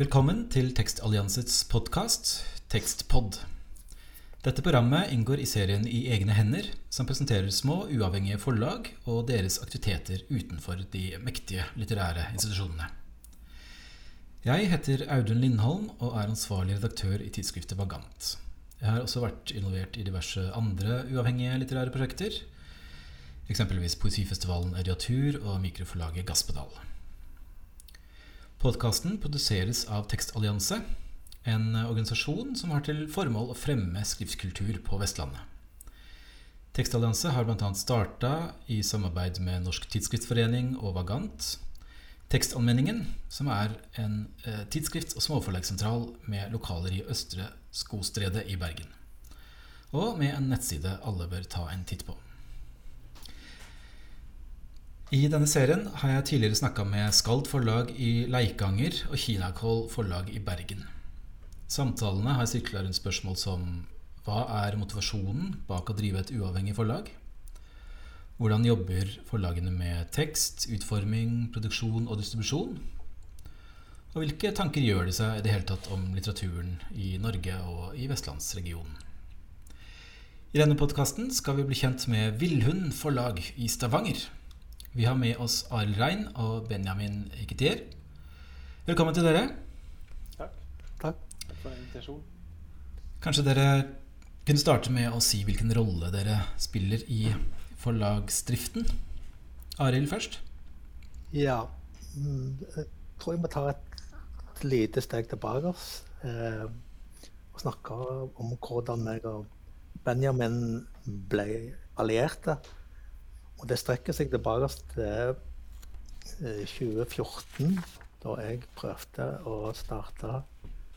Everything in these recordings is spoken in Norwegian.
Velkommen til Tekstalliansets podkast Tekstpod. Dette programmet inngår i serien I egne hender, som presenterer små, uavhengige forlag og deres aktiviteter utenfor de mektige litterære institusjonene. Jeg heter Audun Lindholm og er ansvarlig redaktør i tidsskriftet Vagant. Jeg har også vært involvert i diverse andre uavhengige litterære prosjekter, eksempelvis Poesifestivalen Ediatur og mikroforlaget Gasspedal. Podkasten produseres av Tekstallianse, en organisasjon som har til formål å fremme skriftkultur på Vestlandet. Tekstallianse har bl.a. starta i samarbeid med Norsk Tidsskriftforening og Vagant Tekstanmenningen, som er en eh, tidsskrifts- og småforlagssentral med lokaler i Østre Skostredet i Bergen. Og med en nettside alle bør ta en titt på. I denne serien har jeg tidligere snakka med Skald forlag i Leikanger og Kinakoll forlag i Bergen. Samtalene har sirkla rundt spørsmål som hva er motivasjonen bak å drive et uavhengig forlag? Hvordan jobber forlagene med tekst, utforming, produksjon og distribusjon? Og hvilke tanker gjør de seg i det hele tatt om litteraturen i Norge og i vestlandsregionen? I denne podkasten skal vi bli kjent med Villhund forlag i Stavanger. Vi har med oss Arild Rein og Benjamin Iketier. Velkommen til dere. Takk. Takk. Takk for invitasjonen. Kanskje dere kunne starte med å si hvilken rolle dere spiller i forlagsdriften. Arild først. Ja. Mm, jeg tror jeg må ta et lite steg tilbake eh, og snakke om hvordan jeg og Benjamin ble allierte. Og det strekker seg tilbake til 2014, eh, da jeg prøvde å starte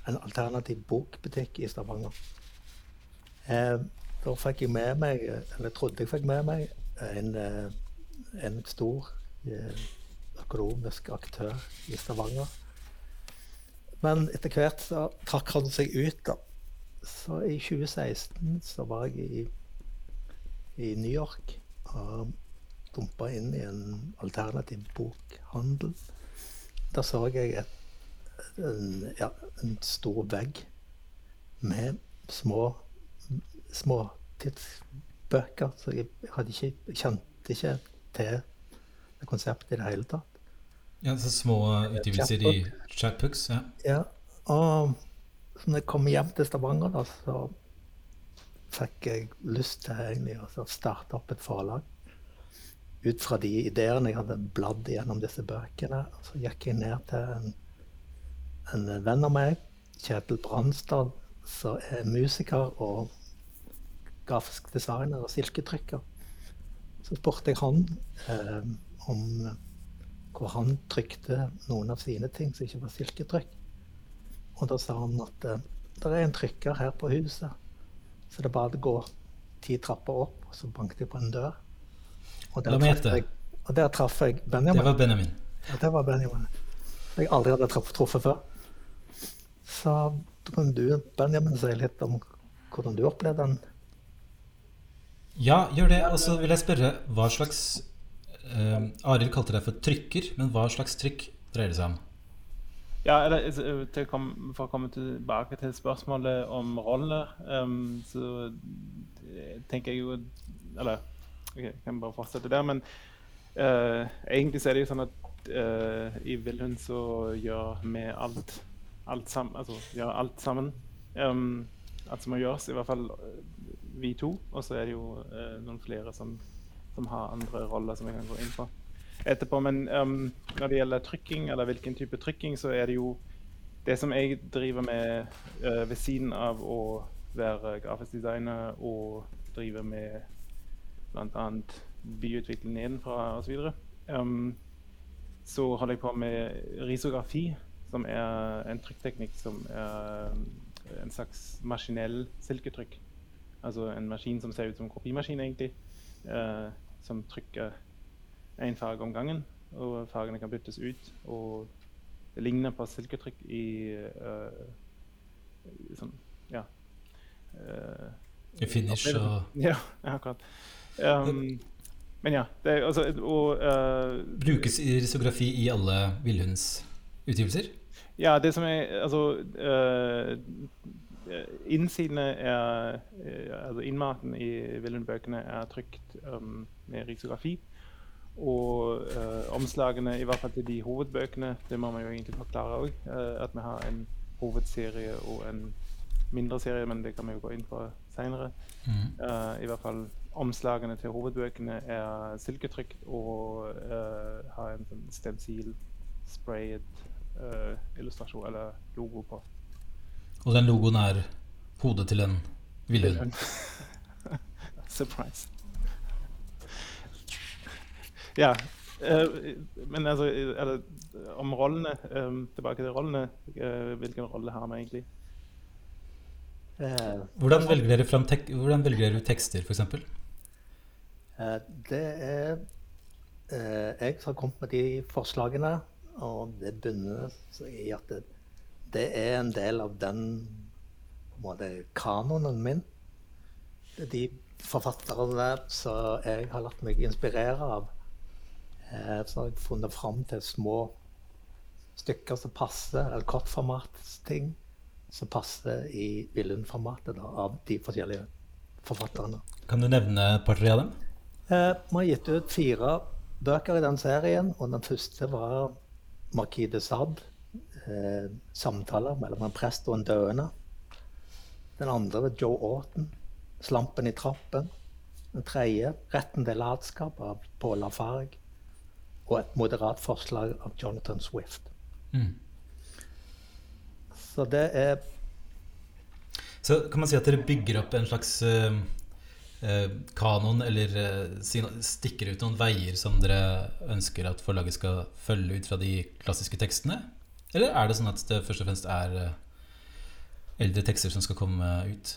en alternativ bokbutikk i Stavanger. Eh, da fikk jeg med meg, eller trodde jeg fikk med meg, en, eh, en stor økonomisk aktør i Stavanger. Men etter hvert så trakk han seg ut. da. Så i 2016 så var jeg i, i New York. Og dumpa inn i en alternativ bokhandel. Der så jeg et, en, ja, en, stor vegg med små, små tidsbøker. Så jeg ikke, kjente ikke til det konseptet i det hele tatt. Ja, så Små utgivelser i chatbooks? Ja. ja. Og når jeg kom hjem til Stavanger, da, så fikk jeg lyst til egentlig å starte opp et forlag ut fra de ideene jeg hadde bladd gjennom disse bøkene, så gikk jeg ned til en, en venn av meg, Kjetil Brandstad, som er musiker og grafisk designer og silketrykker. Så spurte jeg han eh, om hvor han trykte noen av sine ting som ikke var silketrykk. Og da sa han at eh, det er en trykker her på huset, så det er bare å gå ti trapper opp, og så banket jeg på en dør. Og der, traff jeg, og der traff jeg Benjamin. Det var Benjamin. Ja, det var Benjamin. Jeg aldri hadde truffet før. Så da kan du, Benjamin, si litt om hvordan du opplevde den. Ja, gjør det. Og så vil jeg spørre hva slags uh, Arild kalte deg for trykker, men hva slags trykk dreier det seg om? Ja, eller til, For å komme tilbake til spørsmålet om rollene, um, så tenker jeg jo Eller Jeg kan bare fortsette der. Men uh, egentlig så er det jo sånn at uh, i Vilhund så gjør vi alt, alt, sammen. altså, gjør alt sammen. Um, alt som må gjøres, i hvert fall uh, vi to. Og så er det jo noen flere som, som, har andre roller som vi kan gå inn på etterpå. Men um, når det gjelder trykking, eller hvilken type trykking, så er det jo det som jeg driver med ved siden av å være grafisk designer og drive med bl.a. byutvikling nedenfra osv. Um, så holder jeg på med risografi, som er en trykkteknikk som er en slags maskinell silketrykk. Altså en maskin som ser ut som en kopimaskin, egentlig. Uh, som trykker én farge om gangen, og fargene kan byttes ut. Og det ligner på silketrykk i uh, sånn Ja. Uh, I finish og Ja, akkurat. Um, men ja. Det, altså, og, uh, Brukes risografi i alle villhundsutgivelser? Ja, det som er Altså uh, Innsidene er uh, Altså innmaten i Willund-bøkene er trykt um, med risografi. Og uh, omslagene, i hvert fall til de hovedbøkene, det må man jo egentlig forklare òg. at vi har en hovedserie og en mindre serie, men det kan vi jo gå inn på seinere. Mm. I hvert fall omslagene til hovedbøkene er silketrykt og har en sånn stensil sprayet uh, illustrasjon eller logo på. Og den logoen er hodet til en villhund? Surprise. ja. Uh, men altså eller, Om rollene um, Tilbake til rollene. Uh, hvilken rolle har vi egentlig? hvordan, velger dere frem tek hvordan velger dere tekster, f.eks.? Det er jeg som har kommet med de forslagene. Og det bunner i at det, det, er en del av den måte, kanonen min. De forfatterne som jeg har latt meg inspirere av. Eh, så har jeg funnet fram til små stykker som passer, eller kortformatsting som passer i Villund-formatet av de forskjellige forfatterne. Kan du nevne et par-tre av dem? Eh, vi har gitt ut fire bøker i den serien, og den første var Marquis de Sade. Eh, samtaler mellom en prest og en døende. Den andre var Joe Orton. 'Slampen i trappen'. Den tredje 'Retten til latskap' av Paul Lafargue. Og et moderat forslag av Jonathan Swift. Mm. Så det er Så kan man si at dere bygger opp en slags uh, uh, kanon, eller uh, stikker ut noen veier som dere ønsker at forlaget skal følge ut fra de klassiske tekstene? Eller er det sånn at det først og fremst er eh, eldre tekster som skal komme ut?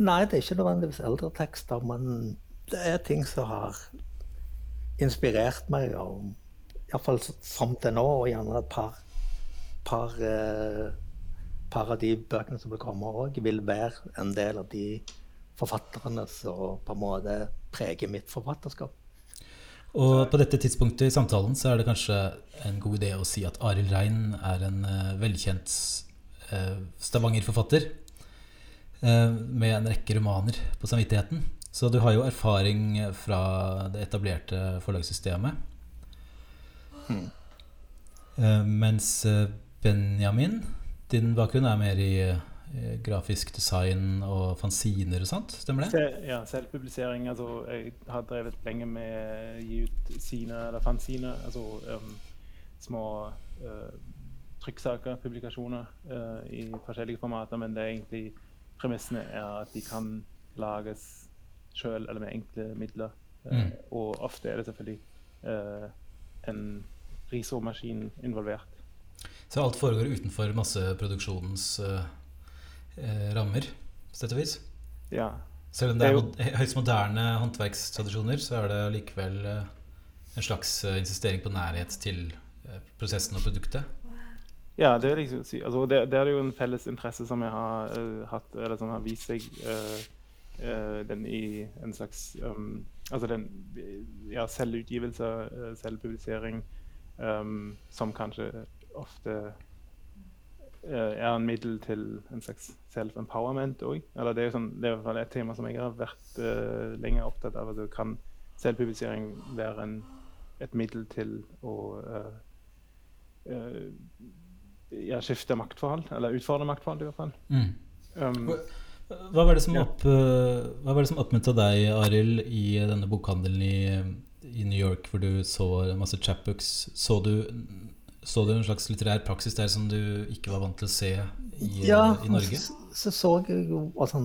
Nei, det er ikke nødvendigvis eldre tekster, men det er ting som har inspirert meg. Iallfall fram til nå, og gjerne et par, par, eh, par av de bøkene som vil komme òg, vil være en del av de forfatterne som på en måte preger mitt forfatterskap. Og på dette tidspunktet i samtalen så er det kanskje en god idé å si at Arild Rein er en uh, velkjent uh, Stavanger-forfatter uh, med en rekke romaner på samvittigheten. Så du har jo erfaring fra det etablerte forlagssystemet. Hmm. mens Benjamin, din bakgrunn er mer i Eh, grafisk design og fanziner og sånt, stemmer det? Ja, selvpublisering. Altså, jeg har drevet lenge med å gi ut sine, eller fanziner, altså um, små uh, trykksaker, publikasjoner, uh, i forskjellige formater, men det er egentlig premissene er at de kan lages sjøl eller med enkle midler. Uh, mm. Og ofte er det selvfølgelig en risormaskin involvert. Så alt foregår utenfor masseproduksjonens uh eh, rammer, sett og vis. Ja. Selv om det er, høyst moderne håndverkstradisjoner, så er det likevel eh, en slags eh, insistering på nærhet til eh, prosessen og produktet. Ja, det liksom. Altså, det, det, er jo en felles interesse som jeg har uh, hatt, eller som har vist seg uh, uh, den i en slags um, Altså den ja, selvutgivelse, selvpublisering, um, som kanskje ofte er en middel til en slags self-empowerment òg. Det er, sånn, det er et tema som jeg har vært uh, lenge opptatt av. Altså, kan selvpublisering være en, et middel til å uh, uh, ja, skifte maktforhold? Eller utfordre maktforhold, i hvert fall. Mm. Um, hva var det som, ja. opp, hva var det som oppmuntra deg, Arild, i denne bokhandelen i, i, New York, hvor du så masse chapbooks? Så du så du en slags litterær praksis der som du ikke var vant til å se i, ja, i Norge? Ja, så, så jeg jo altså,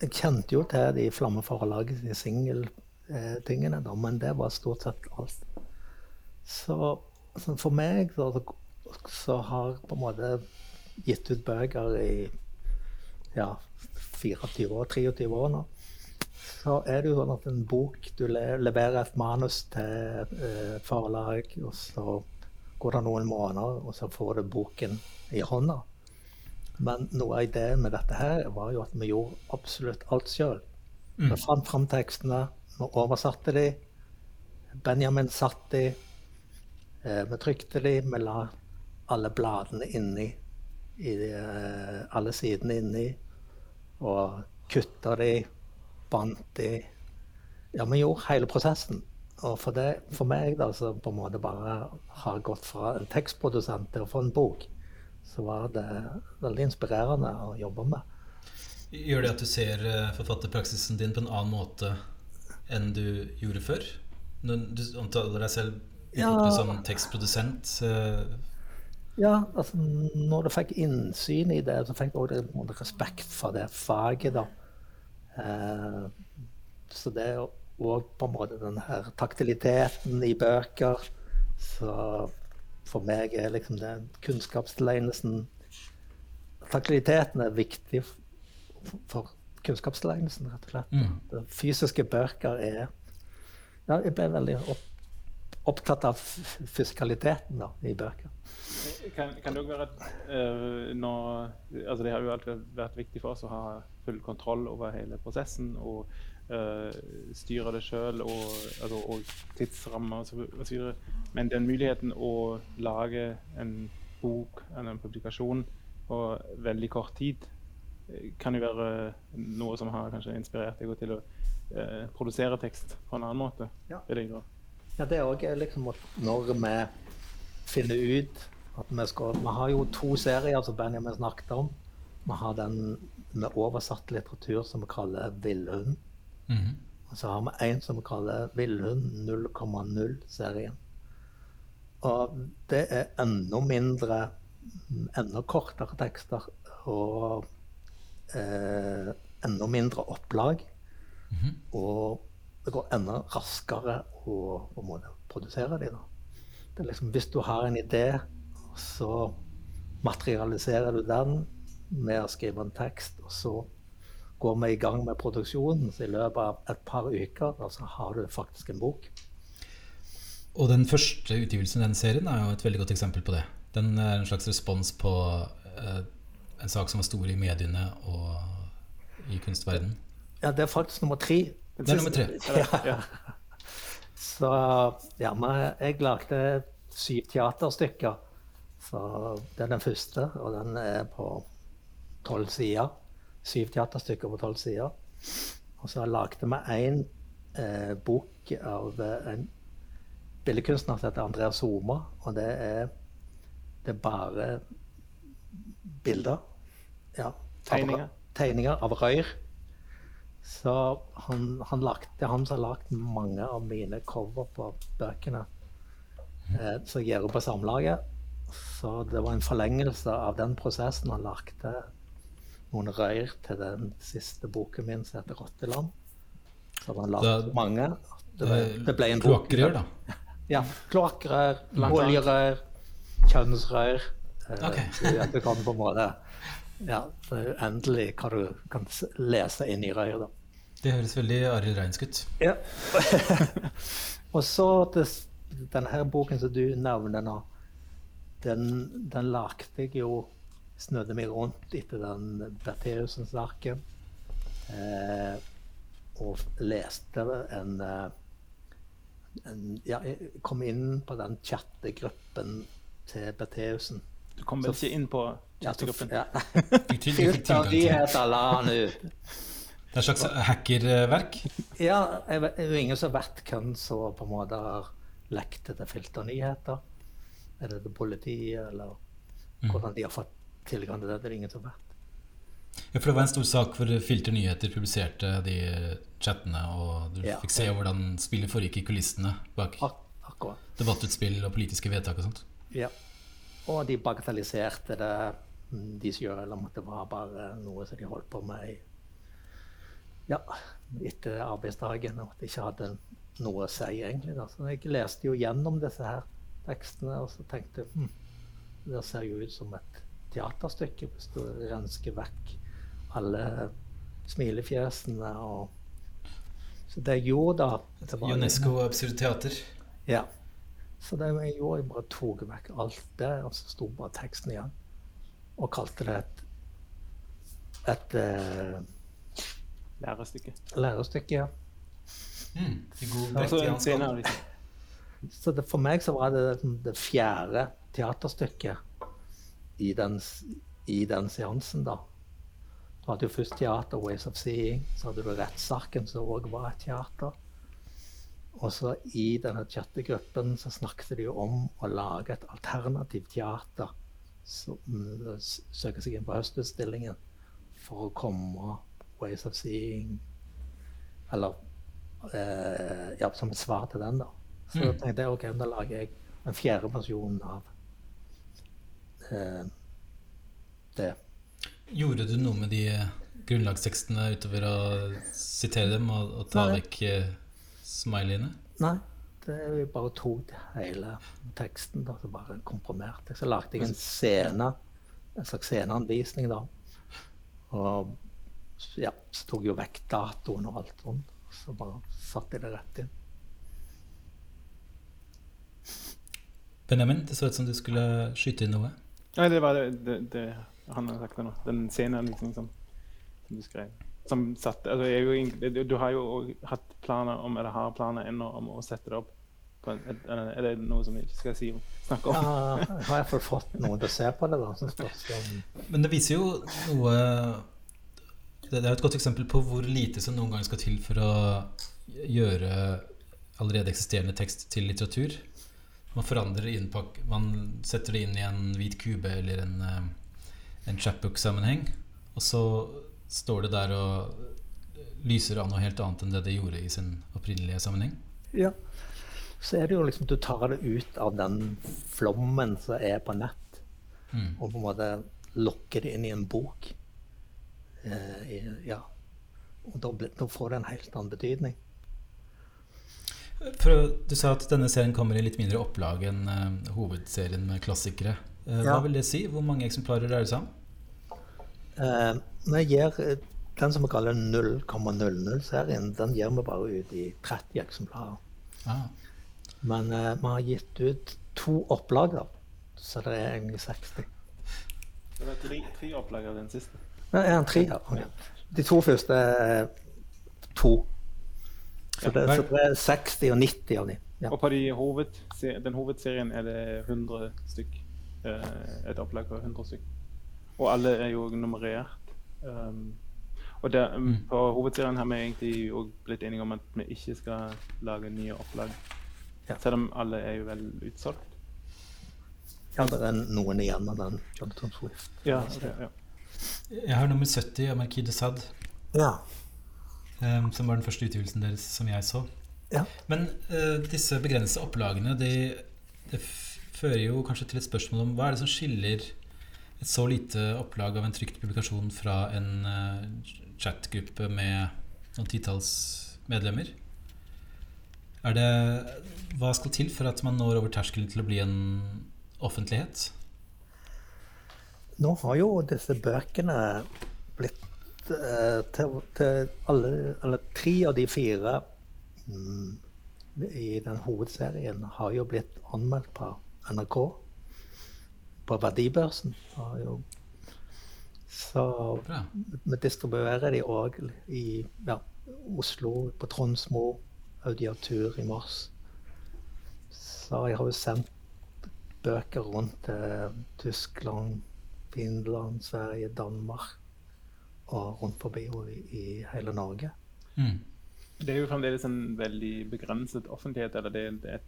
Jeg kjente jo til de Flammeforlaget, de singeltingene, eh, men det var stort sett alt. Så, så for meg så, så har på en måte gitt ut bøker i ja, 24 år, 23 år nå. Så er det jo sånn at en bok Du leverer et manus til eh, forlag, og så går det noen måneder, og så får du boken i hånda. Men noe av ideen med dette her var jo at vi gjorde absolutt alt sjøl. Mm. Vi fant fram tekstene, vi oversatte de. Benjamin satt de. Eh, vi trykte de, vi la alle bladene inni, i eh, alle sidene inni, og kutta de, bandt de. Ja, vi gjorde hele prosessen. Og for, det, for meg, da, som på en måte bare har gått fra en tekstprodusent til å få en bok, så var det veldig inspirerende å jobbe med. Gjør det at du ser eh, forfatterpraksisen din på en annen måte enn du gjorde før? Når du omtaler deg selv Ja. som tekstprodusent. eh, Ja, altså når du fikk innsyn i det, så fikk du også respekt for det faget, da. Eh, så det òg på en måte den her taktiliteten i bøker. Så for meg er liksom den kunnskapstilegnelsen Taktiliteten er viktig for kunnskapstilegnelsen, rett og slett. Mm. Fysiske bøker er Ja, jeg ble veldig opp, opptatt av fysikaliteten da, i bøker. Kan, kan det òg være at uh, når, altså Det har jo alltid vært viktig for oss å ha full kontroll over hele prosessen og uh, styre det sjøl og, altså, og tidsrammer osv. Men den muligheten å lage en bok eller en publikasjon på veldig kort tid eh, kan jo være noe som har kanskje inspirert deg til å uh, produsere tekst på en annen måte. Ja. Ja, det er også liksom at når vi finner ut at vi skal Vi har jo to serier som Benjamin snakket om. Vi har den med oversatt litteratur som vi kaller Villhund. Mhm. Og så har vi en som vi kaller Villhund 0,0-serien. Og det er enda mindre Enda kortere tekster og eh, enda mindre opplag. Mhm. Og det går enda raskere å å produsere de da. Det er liksom, hvis du har en idé, så materialiserer du den med å skrive en tekst, og så går vi i gang med produksjonen. Så i løpet av et par uker så har du faktisk en bok. Og den første utgivelsen i den serien er jo et veldig godt eksempel på det. Den er en slags respons på eh, en sak som var stor i mediene og i kunstverden. Ja, det er faktisk nummer tre. Det er nummer tre. Ja. Så ja, men jeg lagde syv teaterstykker. Så det er den første, og den er på tolv sider. Syv teaterstykker på tolv sider. Og så lagde vi én eh, bok av en billedkunstner som heter Andreas Homa, Og det er, det er bare bilder. Ja, av- Tegninger. tegninger av røyr. Så han, han lagt, det er han som har lagd mange av mine cover på bøkene. Eh, som jeg gjør på Samlaget. Så det var en forlengelse av den prosessen. Han lagde noen røyr til den siste boken min som heter 'Rotteland'. Så han lagde mange. Det ble, det ble en bok. Kloakkrør, da. Ja. Kloakkrør, oljerør, kjønnsrør. Eh, Ok. så du kan på en måte Ja, det uendelig hva du kan lese inn i røret. Det høres veldig Arild Reinsk ut. Ja. og så til denne her boken som du nevner nå, den, den lagde jeg jo Snødde meg rundt etter den Bertheussen-saken. Eh, og leste en, eh, en Ja, jeg kom inn på den chattegruppen til Bertheussen. Du kom vel ikke inn på Ja, så- chattegruppen? ja. Fylt tilgang av til. Det er et slags hackerverk. Ja, jeg vet- det er jo ingen som vet hvem som på en måte har lekt til filternyheter. Er det til politiet, eller Mm. hvordan de har fått tilgang til det? Det er det ingen som vet. Ja, for det var en stor sak hvor Filter Nyheter publiserte de chattene, og du Ja. fikk se hvordan spillet foregikk i kulissene bak Ak akkurat. debattutspill og politiske vedtak og sånt. Ja. Og de bagatelliserte det, de sjøl, om at det var bare noe som de holdt på med i ja, etter arbeidsdagen, og at jeg ikke hadde noe å si, egentlig. Da. Så jeg leste jo gjennom disse her tekstene, og så tenkte jeg hm, det ser jo ut som et teaterstykke hvis du rensker vekk alle smilefjesene og Så det jeg gjorde da Unesco Absurd Teater. ja. Så det jeg gjorde, jeg bare tok vekk alt det, og så sto bare teksten igjen. Og kalte det et, et eh, Lærestykke. lærestykke. Mm, I god Altså, liksom. Så det, for meg så var det liksom det fjerde teaterstykket. i den, i den seansen, da. Du hadde jo først teater, Ways of Seeing. Så hadde du Rettssaken, som òg var et teater. Og så i denne chattegruppen så snakket de jo om å lage et alternativt teater som søker seg inn på høstutstillingen for å komme Ways of Seeing Eller uh, ja, som et svar til den, da. Så mm. tenkte jeg ok, da lager jeg en fjerde versjonen av uh, det. Gjorde du noe med de grunnlagstekstene utover å sitere dem og, og ta Nei. vekk smileyene? Nei. Det jo bare tok hele teksten da, så bare komprimerte. Så lagde jeg en scene, en slags sceneanvisning, da. Og ja, så tok jeg jo vekk datoen og alt sånt. Så bare satte jeg det rett inn. Benjamin, det så ut som du skulle skyte inn noe. Nei, det var det, det, det han har sagt det nå. Den scenen liksom, som, som du skrev som satt, altså jo, Du har jo hatt planer om, eller har planer ennå om å sette det opp. En, er det noe som vi ikke skal si, snakke om? Ja, har jeg fått noen til å se på det. da. Men det viser jo noe Det er et godt eksempel på hvor lite som noen ganger skal til for å gjøre allerede eksisterende tekst til litteratur. Man forandrer innpakk, man setter det inn i en hvit kube eller en, eh, en chapbook-sammenheng. Og så står det der og lyser av noe helt annet enn det det gjorde i sin opprinnelige sammenheng? Ja. Så er det jo liksom Du tar det ut av den flommen som er på nett, mm. og på en måte lokker det inn i en bok. Eh, ja. Og da, da, får det en helt annen betydning. For, du sa at denne serien kommer i litt mindre opplag enn uh, hovedserien med klassikere. Uh, ja. Hva vil det si? Hvor mange eksemplarer er det sammen? Uh, vi gir den som vi kaller 0,00-serien, den gir vi bare ut i 30 eksemplarer. Ah. Men uh, vi har gitt ut to opplag, da. Så det er egentlig 60. Det var tre, tre opplag av den siste? Ja, en tre, ja. Okay. De to første er to. Så det, så det, er 60 og 90 av dem. Ja. Og på de hoved, den hovedserien er det 100 stykk. Eh, et opplag på 100 stykk. Og alle er jo nummerert. Um, og der, um, mm. På hovedserien har vi egentlig òg blitt enige om at vi ikke skal lage nye opplag. Ja. Selv om alle er jo vel utsolgt. Ja, det er noen igjen av den Jonathan Swift. Ja, okay, ja. Jeg har nummer 70 av Marquis de Sade. Ja. Um, som var den første utgivelsen deres som jeg så. Ja. Men uh, disse begrensede opplagene de, det fører jo kanskje til et spørsmål om hva er det som skiller et så lite opplag av en trykt publikasjon fra en uh, chatgruppe med noen titalls medlemmer. Er det, hva skal til for at man når over terskelen til å bli en offentlighet? Nå har jo disse bøkene blitt eh, til, til alle, eller tre av de fire mm, i den hovedserien har jo blitt anmeldt på NRK på verdibørsen. Så vi distribuerer de òg i ja, Oslo, på Tronsmo, Audiatur i mars. Så jeg har jo sendt bøker rundt til Tyskland, Finland, Sverige, Danmark og rundt forbi og i hele Norge. Mm. Det er jo fremdeles en veldig begrenset offentlighet, eller det er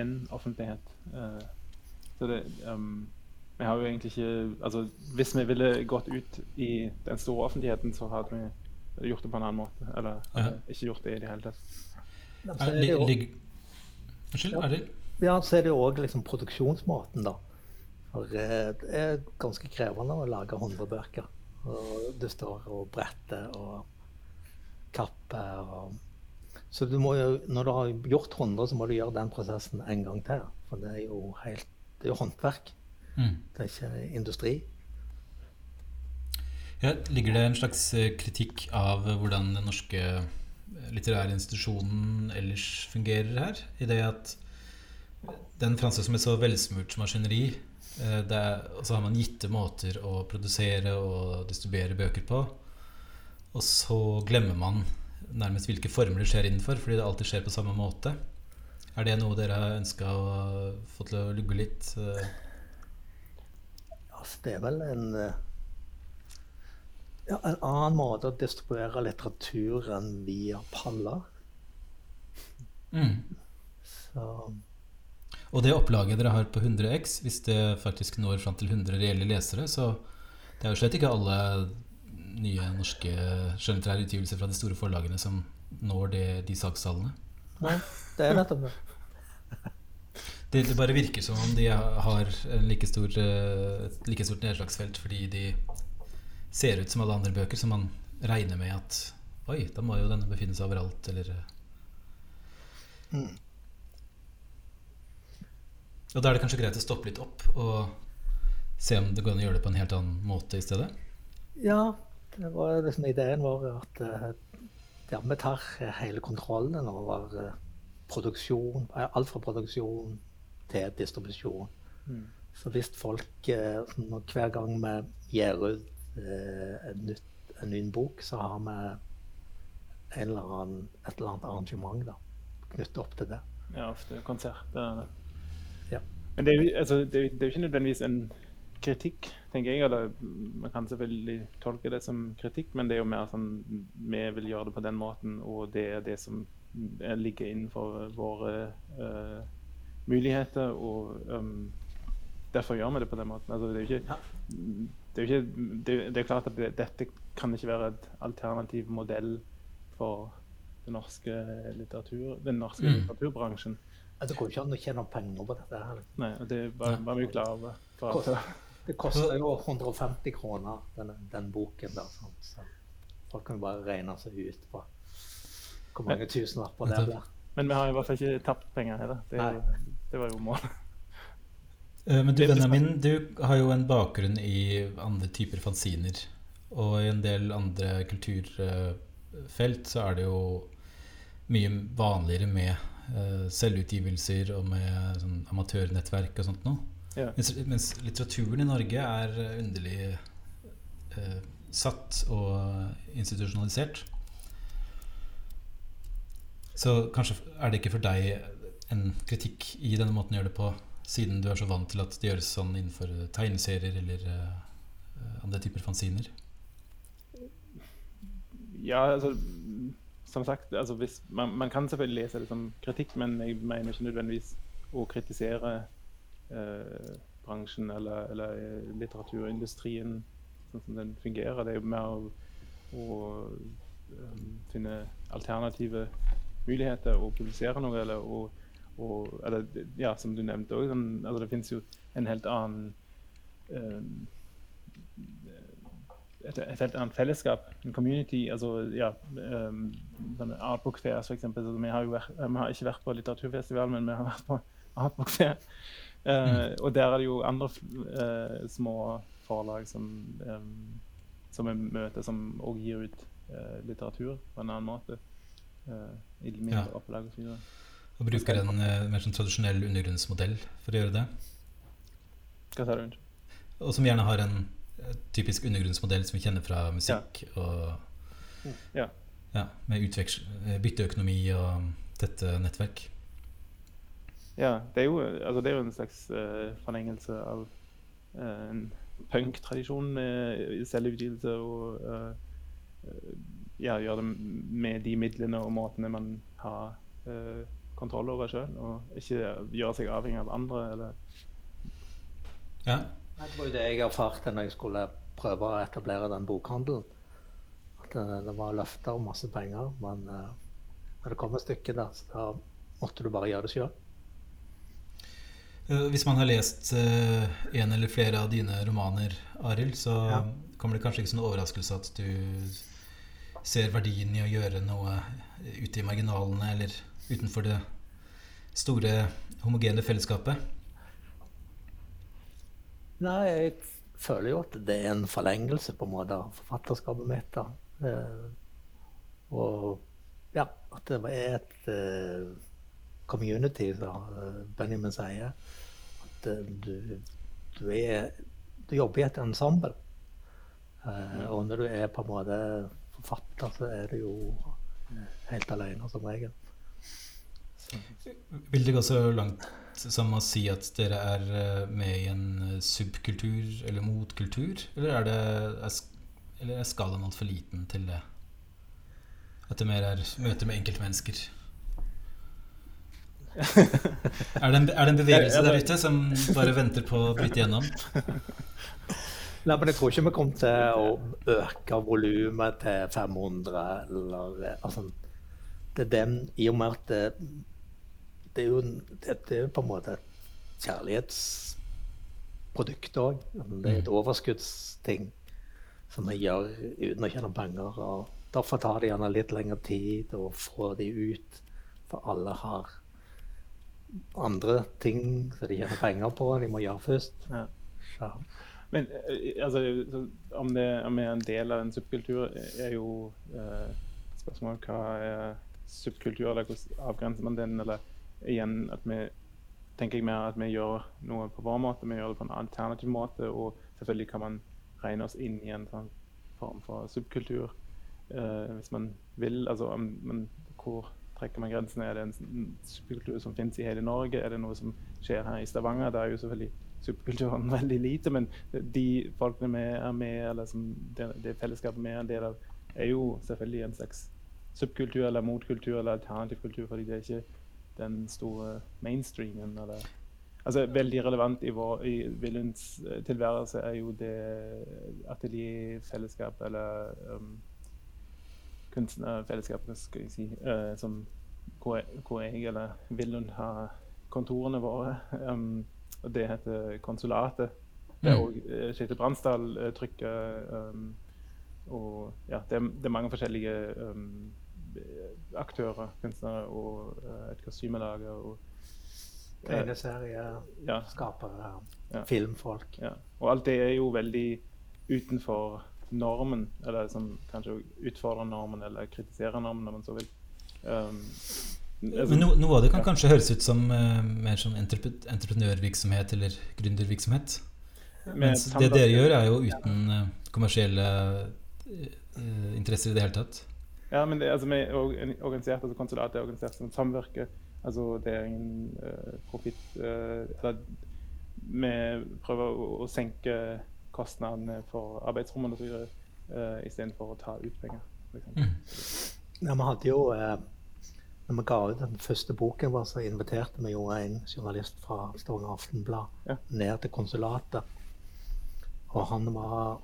en offentlighet. Uh, så det um vi har jo egentlig ikke altså, Hvis vi ville gått ut i den store offentligheten, så hadde vi gjort det på en annen måte. Eller ja. ikke gjort det i det hele tatt. Unnskyld, er det? Ja, så er det jo òg liksom produksjonsmåten, da. Eh, det er ganske krevende å lage 100 bøker. Og du står og bretter og kapper og Så du må jo, når du har gjort 100, så må du gjøre den prosessen en gang til. For det er jo helt Det er jo håndverk. Mm. Det er ikke industri. Ja, ligger det en slags eh, kritikk av hvordan den norske eh, litterære institusjonen ellers fungerer her? I det at den franske som et så velsmurt maskineri eh, Og så har man gitte måter å produsere og distribuere bøker på. Og så glemmer man nærmest hvilke former det skjer innenfor, fordi det alltid skjer på samme måte. Er det noe dere har ønska å få til å lugge litt? altså, det er vel en eh, ja, en annen måte å distribuere litteratur enn via paller. Mm. Så Og det opplaget dere har på 100X, hvis det faktisk når fram til 100 reelle lesere, så det er jo slett ikke alle nye norske skjønnlitterære utgivelser fra de store forlagene som når det, de sakstallene. nei, det er nettopp det. Det, det bare virker som om de har like stor, eh, et like stort nedslagsfelt fordi de ser ut som alle andre bøker, som man regner med at Oi, da må jo denne befinne seg overalt, eller eh. Mm. Og da er det kanskje greit å stoppe litt opp og se om det går an å gjøre det på en helt annen måte i stedet? Ja, det var liksom ideen vår at eh, ja, vi tar hele kontrollen over eh, produksjon. eh, Alt fra produksjon til distribusjon. Mm. Så hvis folk eh, Hver gang vi gir ut eh, en, nytt, en ny bok, så har vi en eller annen, et eller annet arrangement da, knyttet opp til det. Ja, ofte konsert. Det er det. Men det er, jo- altså, ikke nødvendigvis en kritikk, tenker jeg. Eller man kan selvfølgelig tolke det som kritikk, men det er jo mer sånn Vi vil gjøre det på den måten, og det er det som er- ligger innenfor våre uh, muligheter. Og um, derfor gjør vi det på den måten. Altså, det er ikke, det er, ikke det, det er klart at det, dette kan ikke være et alternativ modell for den norske litteratur, den norske Mm. litteraturbransjen. Det går ikke an å tjene penger på dette. her. Nei, det var, var vi klar over. Det koster jo 150 kroner, den, den boken der. Sånn. Så folk kan jo bare regne seg ut på hvor mange tusenlapper det blir. Men vi har i hvert fall ikke tapt penger heller. Det, det var jo målet. Eh, Men du Benjamin, du har jo en bakgrunn i andre typer fanziner. Og i en del andre kulturfelt så er det jo mye vanligere med selvutgivelser og med sånn amatørnettverk og sånt noe. Ja. Mens, mens litteraturen i Norge er eh, underlig eh, satt og institusjonalisert. Så kanskje er det ikke for deg en kritikk i denne måten å gjøre det på, siden du er så vant til at det gjøres sånn innenfor tegneserier eller eh, andre typer fanziner? Ja, altså Som sagt, altså, hvis, man, man kan selvfølgelig lese det som kritikk, men jeg mener ikke nødvendigvis å kritisere eh, bransjen eller, eller eh, litteraturindustrien sånn som den fungerer. Det er jo mer å, å um, finne alternative muligheter å publisere noe, eller og, og, eller, ja, som du nevnte òg, sånn, altså, det finnes jo en helt annen um, et, et helt annet fellesskap, en community. altså ja, um, sånne Artbook Fairs for eksempel. Altså, vi, har jo vært, vi har ikke vært på litteraturfestival, men vi har vært på Artbook Fair. Uh, Og der er det jo andre uh, små forlag som, um, som vi møter, som òg gir ut uh, litteratur på en annen måte. I mindre Ja. opplag og så videre. Og bruker en eh, mer sånn tradisjonell undergrunnsmodell for å gjøre det? Hva sa du? Og som gjerne har en eh, typisk undergrunnsmodell som vi kjenner fra musikk og Ja. Ja, med eh, bytteøkonomi og tette nettverk. Ja, det er jo, altså det er jo en slags uh, forlengelse av uh, en punktradisjon med selvutgivelse og eh, eh, ja, gjøre det med de midlene og måtene man har eh, kontroll over sjøl, og ikke gjøre seg avhengig av andre. Eller, Ja, Det var jo det jeg erfarte når jeg skulle prøve å etablere den bokhandelen. At det, var løfter og masse penger, men eh, når det kom et stykke der, så da måtte du bare gjøre det sjøl. Eh, Hvis man har lest eh, en eller flere av dine romaner, Arild, så Ja. kommer det kanskje ikke som en overraskelse at du ser verdien i å gjøre noe ute i marginalene eller utenfor det store, homogene fellesskapet. Nei, jeg føler jo at det er en forlengelse på en måte av forfatterskapet mitt. da. Eh, og ja, at det er et eh, community, som eh, Benjamin sier. At du, du, er, du jobber i et ensemble. Og når du er på en måte forfatter, så er du jo helt alene som regel. Vil det gå så langt som å si at dere er med i en subkultur eller motkultur? Eller er, det, eller er skalaen altfor liten til det? At det mer er møter med enkeltmennesker? er, det en, er det en bevegelse der ute som bare venter på å bryte gjennom? Nei, men Jeg tror ikke vi kommer til å øke volumet til 500. eller altså, Det er den i og med at det, det er jo det, det er på en måte et kjærlighetsprodukt òg. Det er et mm. overskuddsting som vi gjør uten å tjene penger. og Derfor tar det gjerne litt lengre tid å få de ut. For alle har andre ting som de tjener penger på, de må gjøre først. Ja. Men eh, altså, om, det, om er en del av en subkultur, er jo eh, spørsmålet hva er subkultur, eller hvordan avgrenser man den? Eller igjen at vi tenker jeg mer at vi gjør noe på vår måte, vi gjør det på en alternativ måte. Og selvfølgelig kan man regne oss inn i en sånn form for subkultur eh, hvis man vil. Altså, men hvor trekker man grensene? Er det en subkultur som finnes i hele Norge? Er det noe som skjer her i Stavanger? Det er jo selvfølgelig subkulturen veldig lite, men de folkene vi er med, eller som det, det fellesskapet vi er en del av, er jo selvfølgelig en slags subkultur eller motkultur eller alternativ kultur, fordi det er ikke den store mainstreamen. eller Altså, veldig relevant i, vår, i Wilhelms eh, tilværelse er jo det atelierfellesskapet eller um, kunstnerfellesskapet, skal jeg si, uh, som, hvor, hvor, jeg eller Willund har kontorene våre. Um, og det heter Konsulatet. Det er òg mm. Kjetil Bransdal uh, trykker. Um, og ja, det er, det er mange forskjellige um, aktører, kunstnere og uh, et kostymelager. og Tegneserieskapere, ja. ja. filmfolk. Ja. Og alt det er jo veldig utenfor normen, eller som kanskje utfordrer normen eller kritiserer normen, om man så vil. Um, altså, Men no, noe av det kan kanskje høres ut som uh, mer som entreprenørvirksomhet eller gründervirksomhet? Mens det dere gjør, er jo uten uh, kommersielle uh, interesser i det hele tatt. Ja, men det, altså, vi er organisert, altså konsulatet er organisert som samvirke. Altså det er ingen uh, profitt uh, Vi prøver å, å, senke kostnadene for arbeidsrommene osv. Uh, istedenfor å ta ut penger. Mm. Ja, vi hadde jo uh, når vi ga ut den første boken, vår, så inviterte vi jo en journalist fra Stavanger Aftenblad ja. ned til konsulatet. Og han var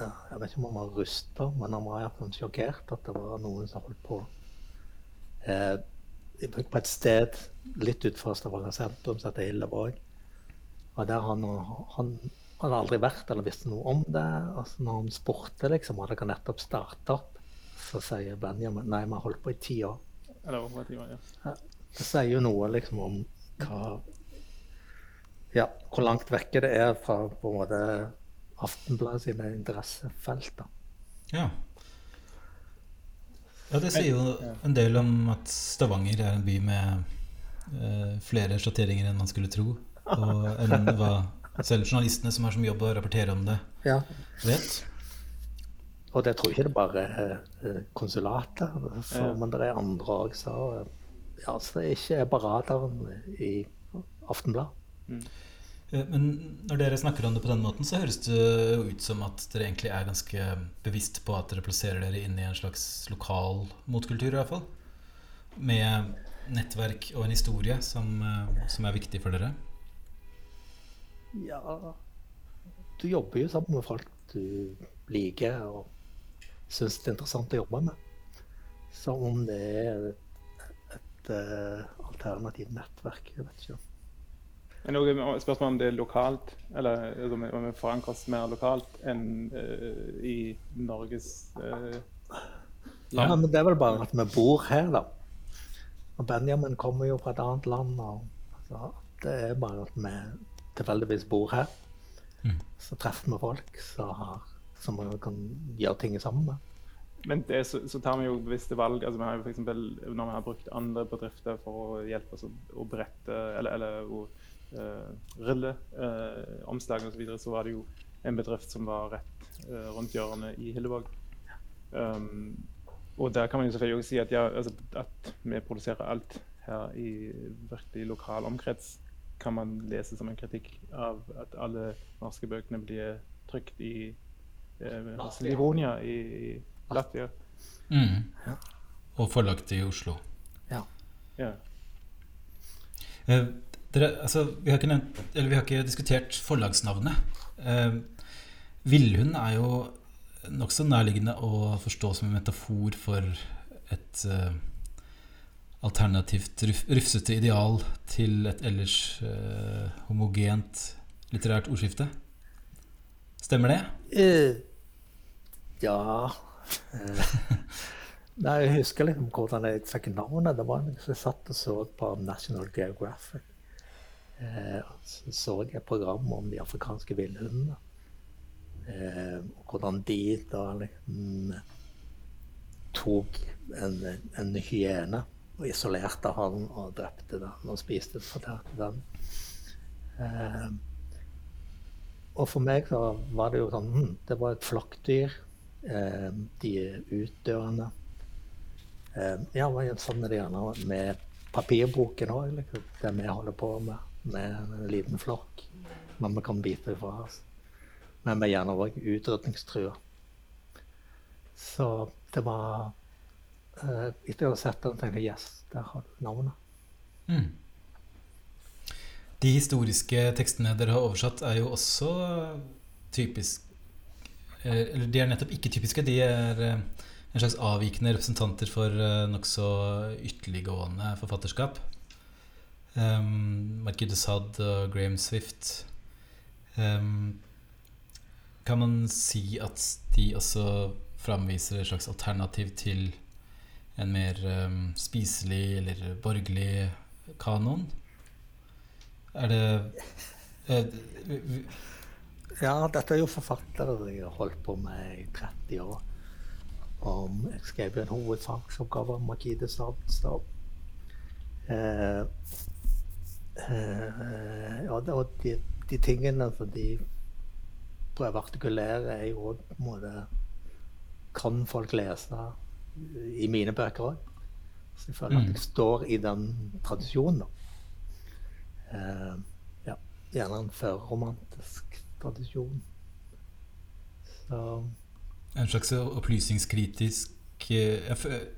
jeg vet ikke om han var rusta, men han var iallfall sjokkert at det var noen som holdt på eh, på et sted litt utenfor Stavanger sentrum som heter Hillevåg. Og der han, han, hadde aldri vært eller visste noe om det. Altså når han spurte liksom, og det kan nettopp starte opp, så sier Benjamin nei, vi har holdt på i ti år. Ja. Det sier jo noe liksom om hva Ja, hvor langt vekke det er fra på en måte Aftenbladet sine da. Ja. Ja, det sier jo en del om at Stavanger er en by med uh, flere sjatteringer enn man skulle tro. Og enn hva selv journalistene som har som jobb å rapportere om det, ja. vet. Og det tror jeg ikke det bare er uh, konsulatet, for, ja. men det er andre òg Så, ja, ikke er på radaren i Aftenbladet. Mm. Eh, men når dere snakker om det på den måten, så høres det ut som at dere egentlig er ganske bevisst på at dere plasserer dere inn i en slags lokal motkultur, i hvert fall. Med nettverk og en historie som, eh, som er viktig for dere. Ja Du jobber jo sammen med folk du liker og syns det er interessant å jobbe med. Som om det er et, et, et uh, alternativt nettverk. Jeg vet ikke. Men noe spørsmål om det er lokalt, eller altså, om vi forankres mer lokalt enn uh, i Norges uh, land. Ja, men det er vel bare at vi bor her, da. Og Benjamin kommer jo fra et annet land. Og, det er bare at vi tilfeldigvis bor her. Mm. Så treffer vi folk som vi kan gjøre ting sammen med. Men det, så, så, tar vi jo bevisste valg. altså vi har jo for eksempel, Når vi har brukt andre bedrifter for å hjelpe oss å, å berette eller, eller å uh, rilleomslag uh, osv., så, videre, så var det jo en bedrift som var rett uh, rundt hjørnet i Hillevåg. Um, og der kan man jo selvfølgelig også si at, ja, altså, at vi produserer alt her i virkelig lokal omkrets kan man lese som en kritikk av at alle norske bøkene blir trykt i eh, Livonia i, i Latvia. Mm. Og forlagt i Oslo. Ja. Ja. Eh, dere, altså, vi, har nevnt, vi har ikke diskutert forlagsnavnet. Eh, Villhund er jo nokså nærliggende å forstå som en metafor for et eh, alternativt ruf, rufsete ideal til et ellers eh, homogent litterært ordskifte. Stemmer det? Uh, ja eh, Nei, Jeg husker liksom hvordan jeg fikk navnet. Det var en som satt og så på National Geographic. Eh, så jeg et program om de afrikanske villhundene. Eh, og hvordan de da liksom tok en, en hyene og isolerte han og drepte den og spiste og fortærte den. Eh, og for meg så var det jo sånn hm, Det var et flokkdyr. Eh, de er utdøende. Eh, ja, sånn er det gjerne med papirboken òg, liksom, det vi holder på med. Med en liten flokk. Men vi kan bite fra oss. Men vi er gjerne òg utrydningstrua. Så det var eh, Etter å ha sett den, tenkte jeg yes, der har du navnet. Mm. De historiske tekstene dere har oversatt, er jo også typisk eh, Eller de er nettopp ikke typiske. De er eh, en slags avvikende representanter for eh, nokså ytterliggående forfatterskap. Um, Marquis Saad og Graham Swift. Um, kan man si at de også framviser et slags alternativ til en mer um, spiselig eller borgerlig kanon? Er det eh, vi- vi- Ja, dette er jo forfattere jeg har holdt på med i 30 år. Og jeg skrev en hovedfagsoppgave om Marquis de så, Eh, eh, ja, og de, de tingene som de prøver å artikulere, er jo på en måte Kan folk lese i mine bøker òg? Så jeg føler Mm. at jeg står i den tradisjonen. da. Uh, ja, gjerne en førromantisk tradisjon. Så En slags opplysningskritisk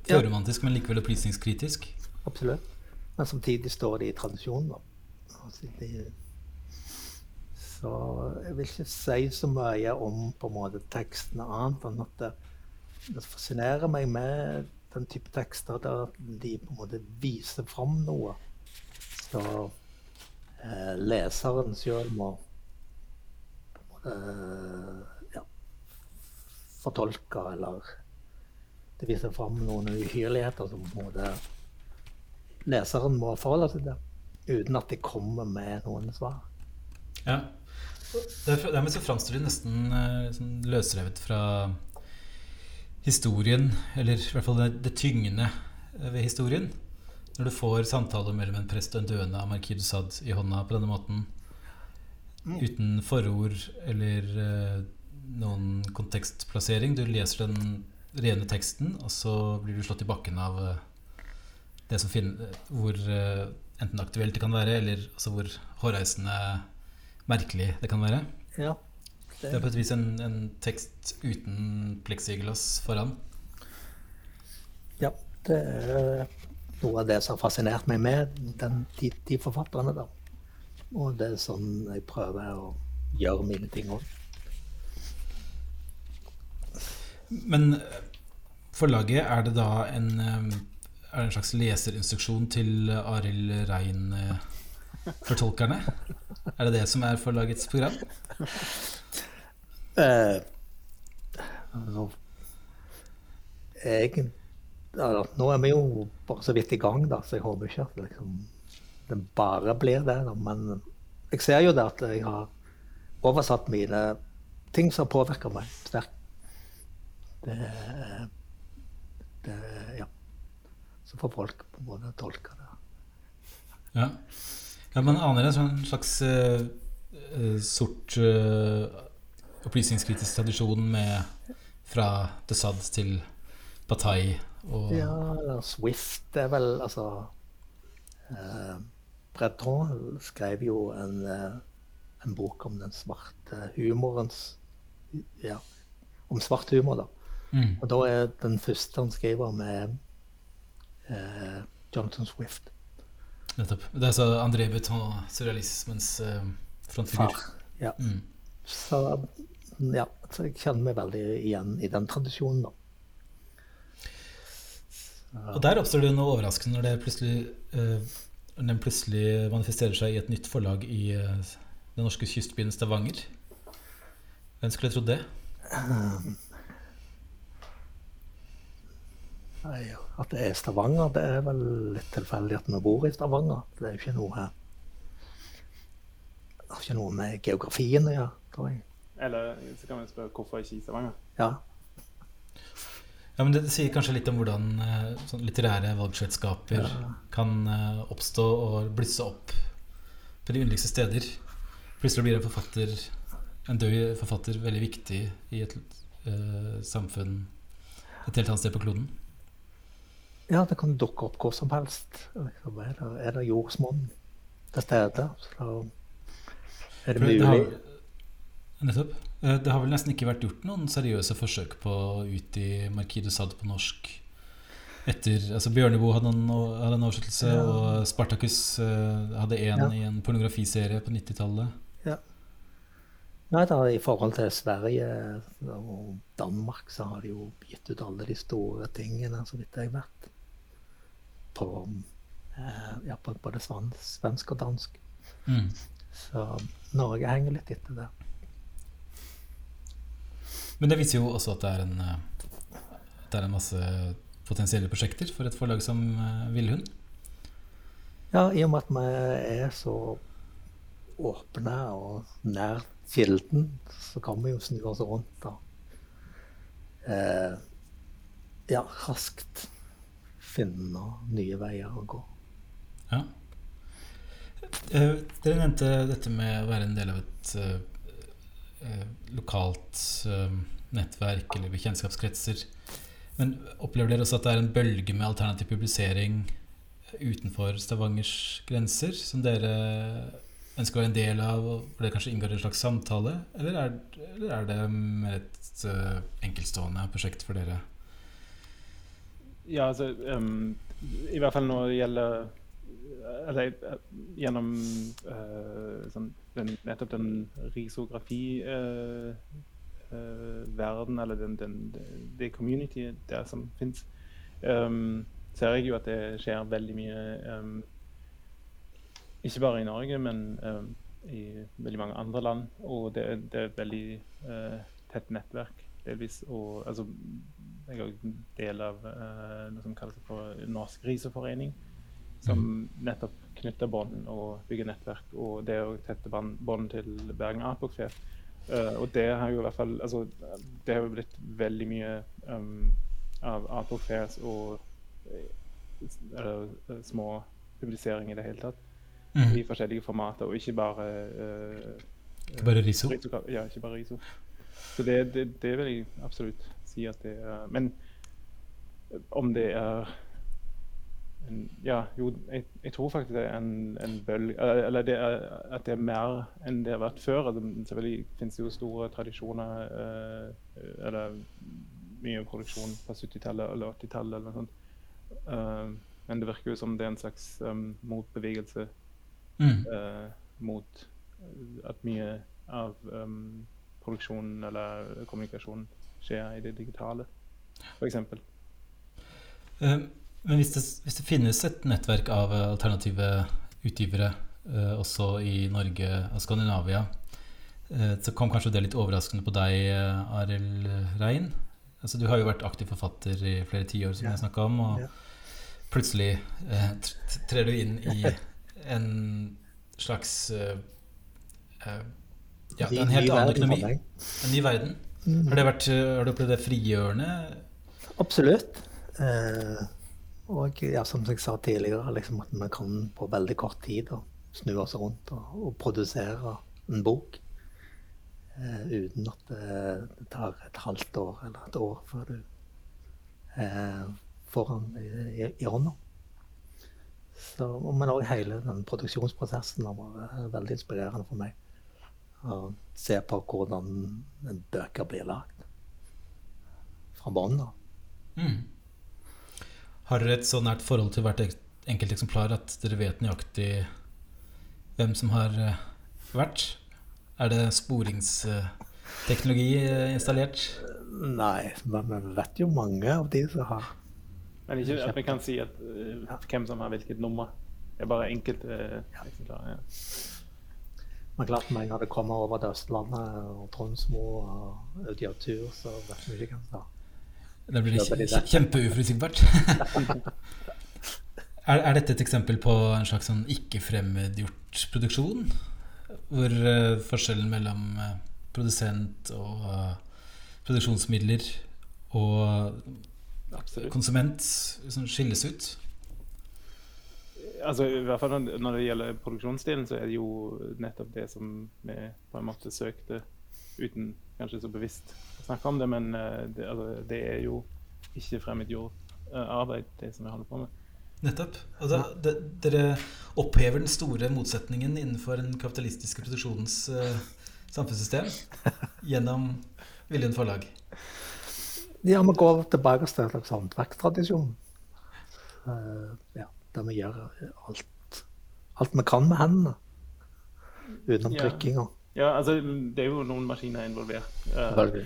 Førromantisk, ja. Men likevel opplysningskritisk? absolutt. Men samtidig står de i tradisjonen, da. Altså, så jeg vil ikke si så mye om på en måte teksten annet enn at det, det fascinerer meg med den type tekster der de på en måte viser fram noe. Så eh, leseren sjøl må på en måte ja, fortolke eller Det viser fram noen uhyrligheter som på en måte leseren må forholde seg til, uten at de kommer med noen svar. Ja. Dermed så framstår de nesten liksom, løsrevet fra historien, eller i hvert fall det, det tyngende eh, ved historien. Når du får samtaler mellom en prest og en døende av Marquis Sad i hånda på denne måten, uten forord eller eh, noen kontekstplassering. Du leser den rene teksten, og så blir du slått i bakken av eh, det som finner, hvor eh, enten aktuelt det kan være, eller altså hvor hårreisende merkelig det kan være. Ja, Det er på et vis en, en tekst uten pleksiglass foran. ja, det er noe av det som har fascinert meg med den, de, de forfatterne. da. Og det er sånn jeg prøver å gjøre mine ting òg. Men eh, forlaget, er det da en, eh, er det en slags leserinstruksjon til Arild Rein-fortolkerne? Er det det som er forlagets program? Eh, altså, jeg, altså, nå er vi jo bare så vidt i gang, da, så jeg håper ikke at liksom, det bare blir det. Da. Men jeg ser jo det at jeg har oversatt mine ting som har påvirka meg sterkt. Så får folk på en måte tolke det. Ja. ja man aner en sånn slags eh, sort uh, opplysningskritisk tradisjon med fra The Sud til Bataille og Ja, eller Swift er vel altså uh, Breton skrev jo en, en bok om den svarte humorens Ja, om svart humor, da. Mm. Og da er den første han skriver med eh, Jonathan Swift. Nettopp. Det er altså André Breton, surrealismens eh, frontfigur. Far. Ja. Mm. Så, ja, så jeg kjenner meg veldig igjen i den tradisjonen, da. Og der oppstår det noe overraskende når det plutselig eh, når den plutselig manifesterer seg i et nytt forlag i eh, den norske kystbyen Stavanger. Hvem skulle trodd det? Nei, At det er Stavanger, det er vel litt tilfeldig at vi bor i Stavanger. Det er jo ikke noe Det har ikke noe med geografien å gjøre, tror jeg. Eller så kan vi spørre hvorfor ikke i Stavanger? Ja. Ja, men Det sier kanskje litt om hvordan eh, sånn litterære valgselskaper Ja. kan eh, oppstå og blusse opp på de underligste steder. Plutselig blir en forfatter, en død forfatter veldig viktig i et uh, samfunn et helt annet sted på kloden. Ja, det kan dukke opp hvor som helst. Liksom, er, det, er det jordsmonn til stede, så er det mulig. Det har, nettopp. Eh, Det har vel nesten ikke vært gjort noen seriøse forsøk på å utgi Marquis de Sade på norsk etter altså Bjørneboe hadde hadde en oversettelse, Ja. og Spartacus eh, hadde en Ja. i en pornografiserie på 90-tallet. Nei, da, I forhold til Sverige og Danmark så har de jo gitt ut alle de store tingene, så vidt jeg vet. På, eh, ja, på både svensk og dansk. Mm. Så Norge henger litt etter der. Men det viser jo også at det er en, eh, det er en masse potensielle prosjekter for et forlag som eh, Villhund. Ja, i og med at vi er så åpne og nær kilden, så kan vi jo snu oss rundt og eh, ja, raskt finne nye veier å gå. Ja. Eh, Dere nevnte dette med å være en del av et eh, eh, lokalt nettverk eller bekjentskapskretser. Men opplever dere også at det er en bølge med alternativ publisering utenfor Stavangers grenser, som dere ønsker å være en del av, hvor det kanskje inngår en slags samtale? Eller er, eller er det mer et enkeltstående prosjekt for dere? Ja, altså um, I hvert fall når det gjelder Eller eh, gjennom uh, sånn, den, nettopp den risografi-verden, eller den, den, det communityet der som fins, ser jeg jo at det skjer veldig mye um, Ikke bare i Norge, men ehm, i veldig mange andre land. Og det, det er et veldig eh, tett nettverk, delvis. Og altså jeg er òg del av uh, noe som kalles for Norsk Riseforening. Som nettopp knytter bånd og bygger nettverk. Og det å tette bånd til Bergen Artbokfair. Uh, og det har jo i hvert fall altså, Det har jo blitt veldig mye um, av Artbokfairs og eh, eller, eh, små publiseringer i det hele tatt. Mm. I forskjellige formater, og ikke bare uh, bare? Riso, ja, ikke bare riso. Så det, det, det vil jeg absolutt si at det er Men om det er en, Ja, jo, jeg, jeg tror faktisk det er en, en bølge Eller det er, at det er mer enn det har vært før. Altså, selvfølgelig finnes det jo store tradisjoner eh, Eller mye produksjon på 70-tallet eller 80-tallet eller noe sånt. Uh, men det virker jo som det er en slags um, motbevegelse Mm. uh, mot at mye av um, produksjonen eller kommunikasjonen skjer i det digitale, f.eks. Eh, Men hvis det, hvis det finnes et nettverk av eh, alternative utgivere eh, også i Norge og Skandinavia, så kom kanskje det litt overraskende på deg, Arild Rein. Altså, du har jo vært aktiv forfatter i flere tiår, som Ja. jeg snakka om. Og Ja. plutselig eh, trer du inn i en slags eh, Ja, en helt annen økonomi. En ny verden. Har, vært, eh, har du opplevd det frigjørende? Absolutt. Eh, og ja, som jeg sa tidligere, liksom at vi kan på veldig kort tid snu oss rundt og, og produsere en bok. Eh, uten at det, det tar et halvt år eller et år før du eh, får den i, i, i hånda. Så, men òg hele den produksjonsprosessen har vært veldig inspirerende for meg. Å se på hvordan bøker blir lagd fra bånn av. Mm. Har dere et så nært forhold til hvert enkelt eksemplar at dere vet nøyaktig hvem som har eh, vært? Er det sporingsteknologi eh, installert? Nei, men vi vet jo mange av de som har Men ikke at vi kan si at, uh, hvem som har hvilket nummer. Det er bare enkelte uh, eksemplarer. Ja. Men klart med en gang det kommer over til Østlandet og Tronsmo og ut i tur, så vet vi ikke hvem har det blir kjempeuforutsigbart. er, er, dette et eksempel på en slags sånn ikke-fremmedgjort produksjon? Hvor uh, forskjellen mellom uh, produsent og uh, produksjonsmidler og Absolutt. konsument liksom, skilles ut? Altså, i hvert fall Når det gjelder produksjonsstilen, så er det jo nettopp det som vi på en måte søkte uten kanskje så bevisst å snakke om det, men uh, det, altså, det, er jo ikke fremmedgjort uh, arbeid, det som vi holder på med. Nettopp. Altså, de, dere opphever den store motsetningen innenfor den kapitalistiske produksjonens uh, samfunnssystem gjennom Viljen forlag. Ja, vi går tilbake til en slags håndverkstradisjon. Uh, ja, der vi gjør alt, alt vi kan med hendene. Utenom ja. trykkinga. Ja, altså det er jo noen maskiner involvert. Uh,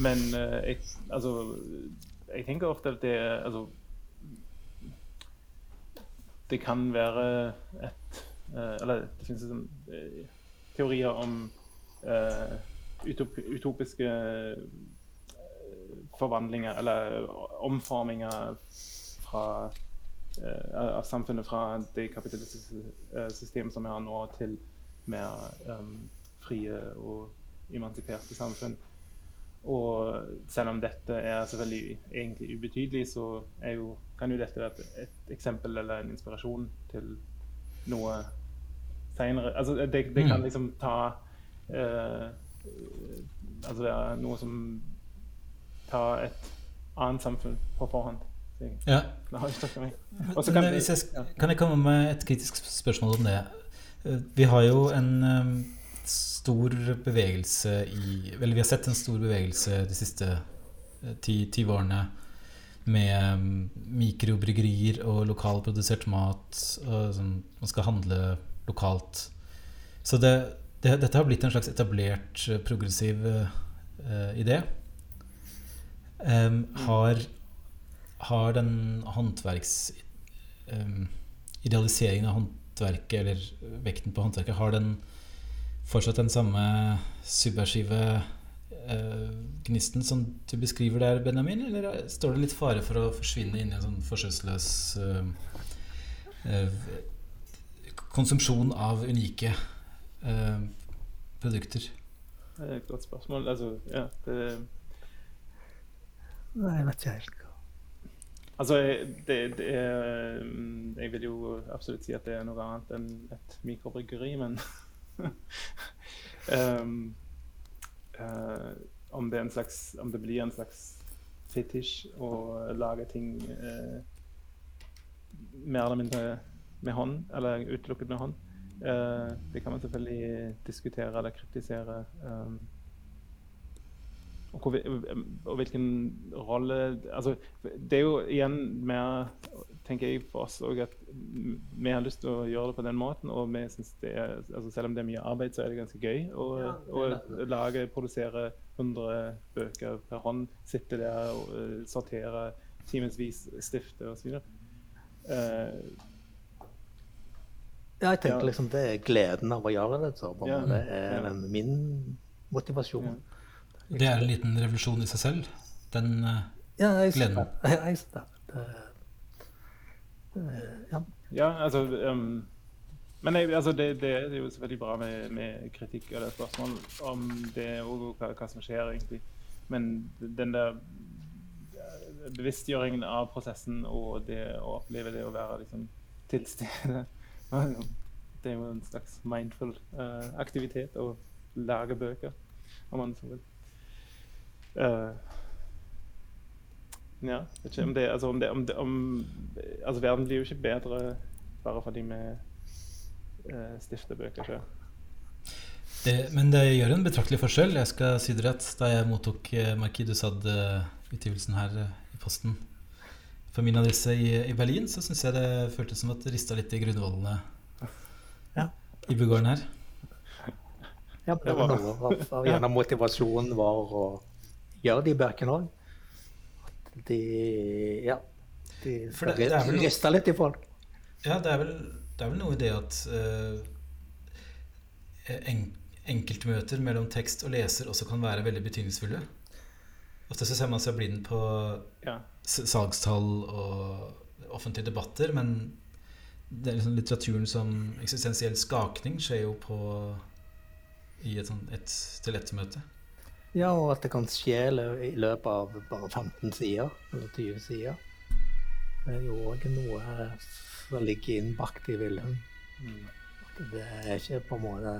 men uh, jeg, altså Jeg tenker ofte at det altså Det kan være et uh, Eller det finnes liksom, teorier om utop, utopiske forvandlinger eller omforminger fra, av samfunnet fra det kapitalistiske systemet som vi har nå, til mer um, frie og emansiperte samfunn. Og selv om dette er selvfølgelig egentlig ubetydelig, så jo, kan jo dette være et, et, eksempel eller en inspirasjon til noe seinere. Altså, det, det, kan mm. liksom ta uh, Altså er noe som tar et annet samfunn på forhånd. Ja. Kan, jeg, kan jeg komme med et kritisk spørsmål om det? Eh, vi har jo en stor bevegelse i Vel, vi har sett en stor bevegelse de siste eh, ti, årene med mikrobryggerier og lokalprodusert mat. Og sånn, man skal handle lokalt. Så det, det, dette har blitt en slags etablert, eh, progressiv uh, idé. Um, har, har, den håndverks... Um, idealiseringen av håndverket, eller vekten på håndverket, har den fortsatt den samme subversive uh, gnisten som du beskriver der, Benjamin? Eller står det litt fare for å forsvinne inn i en sånn forskjellsløs uh, uh, konsumsjon av unike produkter? Det er et godt spørsmål. Altså, ja, det Nei, jeg vet ikke helt. Altså, det, det er, Jeg vil jo absolutt si at det er noe annet enn et mikrobryggeri, men um, uh, om, det slags, om, det blir en slags fetisj å lage ting uh, mer eller mindre med hånd, eller utelukket med hånd. Uh, det kan man selvfølgelig diskutere eller kritisere. Um, og, og, hvilken rolle altså, Det er jo igjen mer tenker jeg for oss òg at vi har lyst til å gjøre det på den måten. Og vi synes det er, altså selv om det er mye arbeid, så er det ganske gøy å, ja, å lage, produsere 100 bøker per hånd. Sitte der og uh, sortere timevis, stifte osv. Uh, ja, jeg tenker ja. liksom det er gleden av å gjøre det. Så, ja, det er ja. min motivasjon. Det er en liten revolusjon i seg selv, den uh, ja, jeg gleden. Jeg, jeg, jeg, ja. ja, altså um, Men jeg, altså, det, det, er jo selvfølgelig bra med, med kritikk og det spørsmål om det og hva, hva, som skjer, egentlig. Men den der bevisstgjøringen av prosessen og det å oppleve det å være liksom, til stede Det er jo en slags mindful uh, aktivitet å lage bøker, om man så vil. Uh, ja, ikke om det, altså om det, om det om, altså Verden blir jo ikke bedre bare fordi vi uh, stifter bøker sjøl. men det gjør en betraktelig forskjell. Jeg skal si dere at Da jeg mottok uh, Marquis de Sade-utgivelsen her uh, i posten for min adresse i, i Berlin, så syns jeg det føltes som at det rista litt i grunnvollene ja. i bygården her. Ja, det var noe av, av motivasjonen var å gjøre de Bergen òg. At de Ja. De rista litt i folk. Ja, det er vel, det er vel noe i det at uh, en, enkeltmøter mellom tekst og leser også kan være veldig betydningsfulle. Ofte så ser man seg blind på ja. salgstall og offentlige debatter, men det er liksom litteraturen som eksistensiell skakning skjer jo på i et, sånt, et til-ett-møte. Ja, og at det kan skje i løpet av bare 15 sider, eller 20 sider. Det er jo òg noe som ligger innbakt i Wilhelm. Mm. Det er ikke på en måte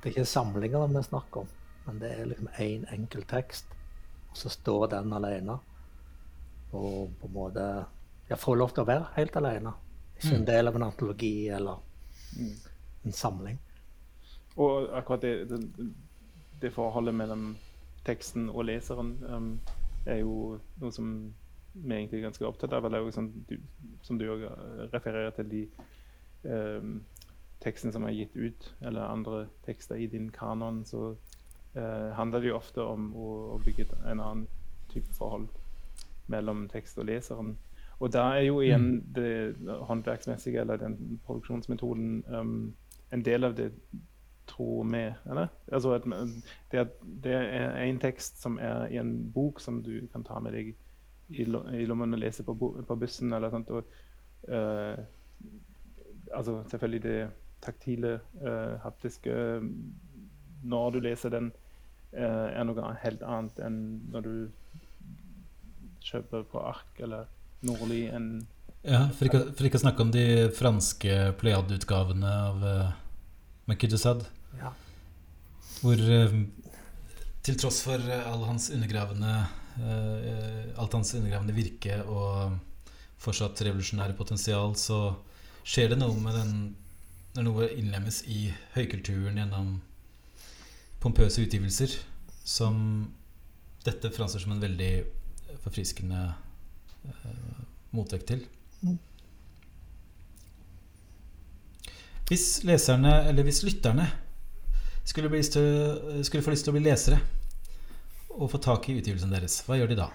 Det er ikke samlinger vi snakker om, men det er liksom én en enkel tekst, og så står den alene. Og på en måte Jeg får lov til å være helt alene. Ikke en mm. del av en antologi eller mm. en samling. Og akkurat det, det, det, forholdet mellom teksten og leseren um, er jo noe som vi egentlig er ganske opptatt av. Eller sånn, du, som du òg refererer til de um, tekstene som er gitt ut, eller andre tekster i din kanon, så uh, handler det jo ofte om å, å, bygge en annen type forhold mellom tekst og leseren. Og da er jo igjen mm. det håndverksmessige, eller den produksjonsmetoden, um, en del av det tror vi. Eller? Altså at det, det er en tekst som er i en bok som du kan ta med deg i, lommen og lese på, på bussen. eller sånt, og, uh, altså Selvfølgelig det taktile, uh, haptiske Når du leser den, uh, er noe helt annet enn når du kjøper på ark eller Nordli enn ja, for ikke, for ikke, å snakke om de franske Pleiad-utgavene av Makidusad. Ja. Hvor uh, til tross for all hans undergravende uh, alt hans undergravende virke og fortsatt revolusjonære potensial, så skjer det noe med den Når noe innlemmes i høykulturen gjennom pompøse utgivelser, som dette framstår som en veldig forfriskende motvekt til. Mm. Hvis leserne, eller hvis lytterne, skulle, til, skulle, få lyst til å bli lesere og få tak i utgivelsen deres, hva gjør de da?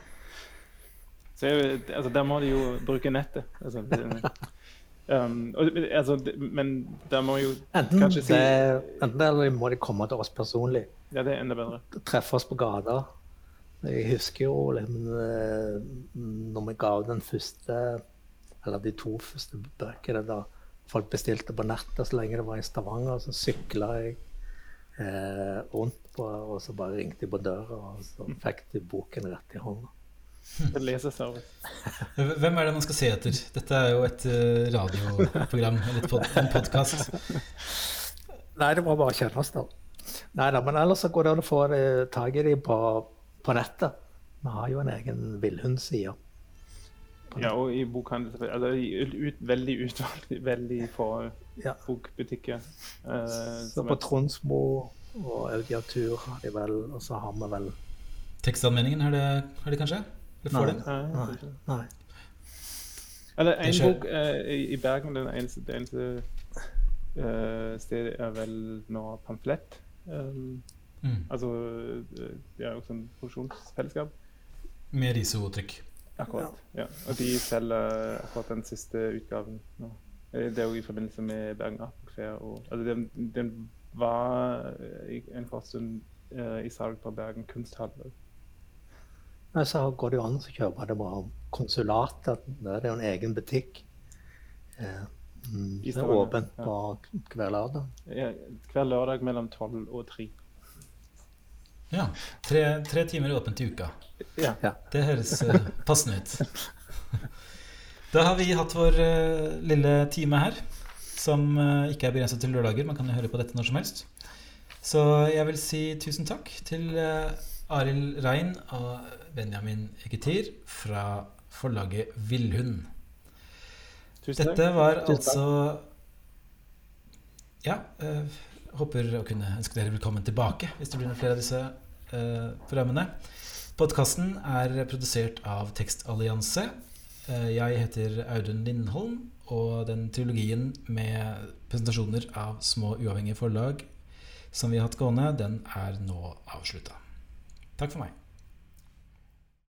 Så, altså, Der må de jo bruke nettet. Altså, um, og, altså, men der må jo enten kanskje si det, Enten eller må de komme til oss personlig. Ja, det er enda bedre. Treffe oss på gata. Jeg husker jo liksom, eh, når vi ga ut den første, eller de to første bøkene da folk bestilte på nettet så lenge det var i Stavanger. Så sykla jeg eh, rundt på, og så bare ringte de på døra, og så fikk de boken rett i hånda. Hvem er det man skal se etter? Dette er jo et uh, radioprogram, eller pod en podkast. Nei, det må bare kjennes, da. Nei da, men ellers så går det an å få tak i dem på, på nettet. Vi har jo en egen Villhund-side. Ja, og i bokhandel altså, ut, Veldig utvalgt, veldig få ja. bokbutikker. Eh, så på Tronsmo og Audiatur har de vel, og så har vi vel Tekstanmeldingen, har de, har de kanskje? Eller nei, nei, nei. Eller en bok eh, i, Bergen, det eneste, det eneste eh, stedet er vel nå Pamflett. Um, mm. Altså Det er jo sånn produksjonsfellesskap. Med risetrykk. Akkurat. ja. Og de selger akkurat den siste utgaven nå. Eh, det er jo i forbindelse med Bergen Art Altså den, den, var eh, en kort stund uh, i salg på Bergen kunsthall. Men så går det jo an å kjøpe det bare konsulatet. Der er det jo en egen butikk. Eh, mm, det er åpent på ja. hver lørdag. Ja, hver lørdag mellom tolv og tre. Ja. Tre, tre timer åpent i uka. Ja. Det høres uh, passende ut. Da har vi hatt vår uh, lille time her, som uh, ikke er begrenset til lørdager. Man kan jo høre på dette når som helst. Så jeg vil si tusen takk til Arild Rein og Benjamin Egetir fra forlaget Villhund. Dette var altså Ja. Håper å kunne ønske dere velkommen tilbake hvis det blir noen flere av disse eh, programmene. Podkasten er produsert av Tekstallianse. Eh, jeg heter Audun Lindholm, og den trilogien med presentasjoner av små uavhengige forlag som vi har hatt gående, den er nå avslutta. Takk for meg.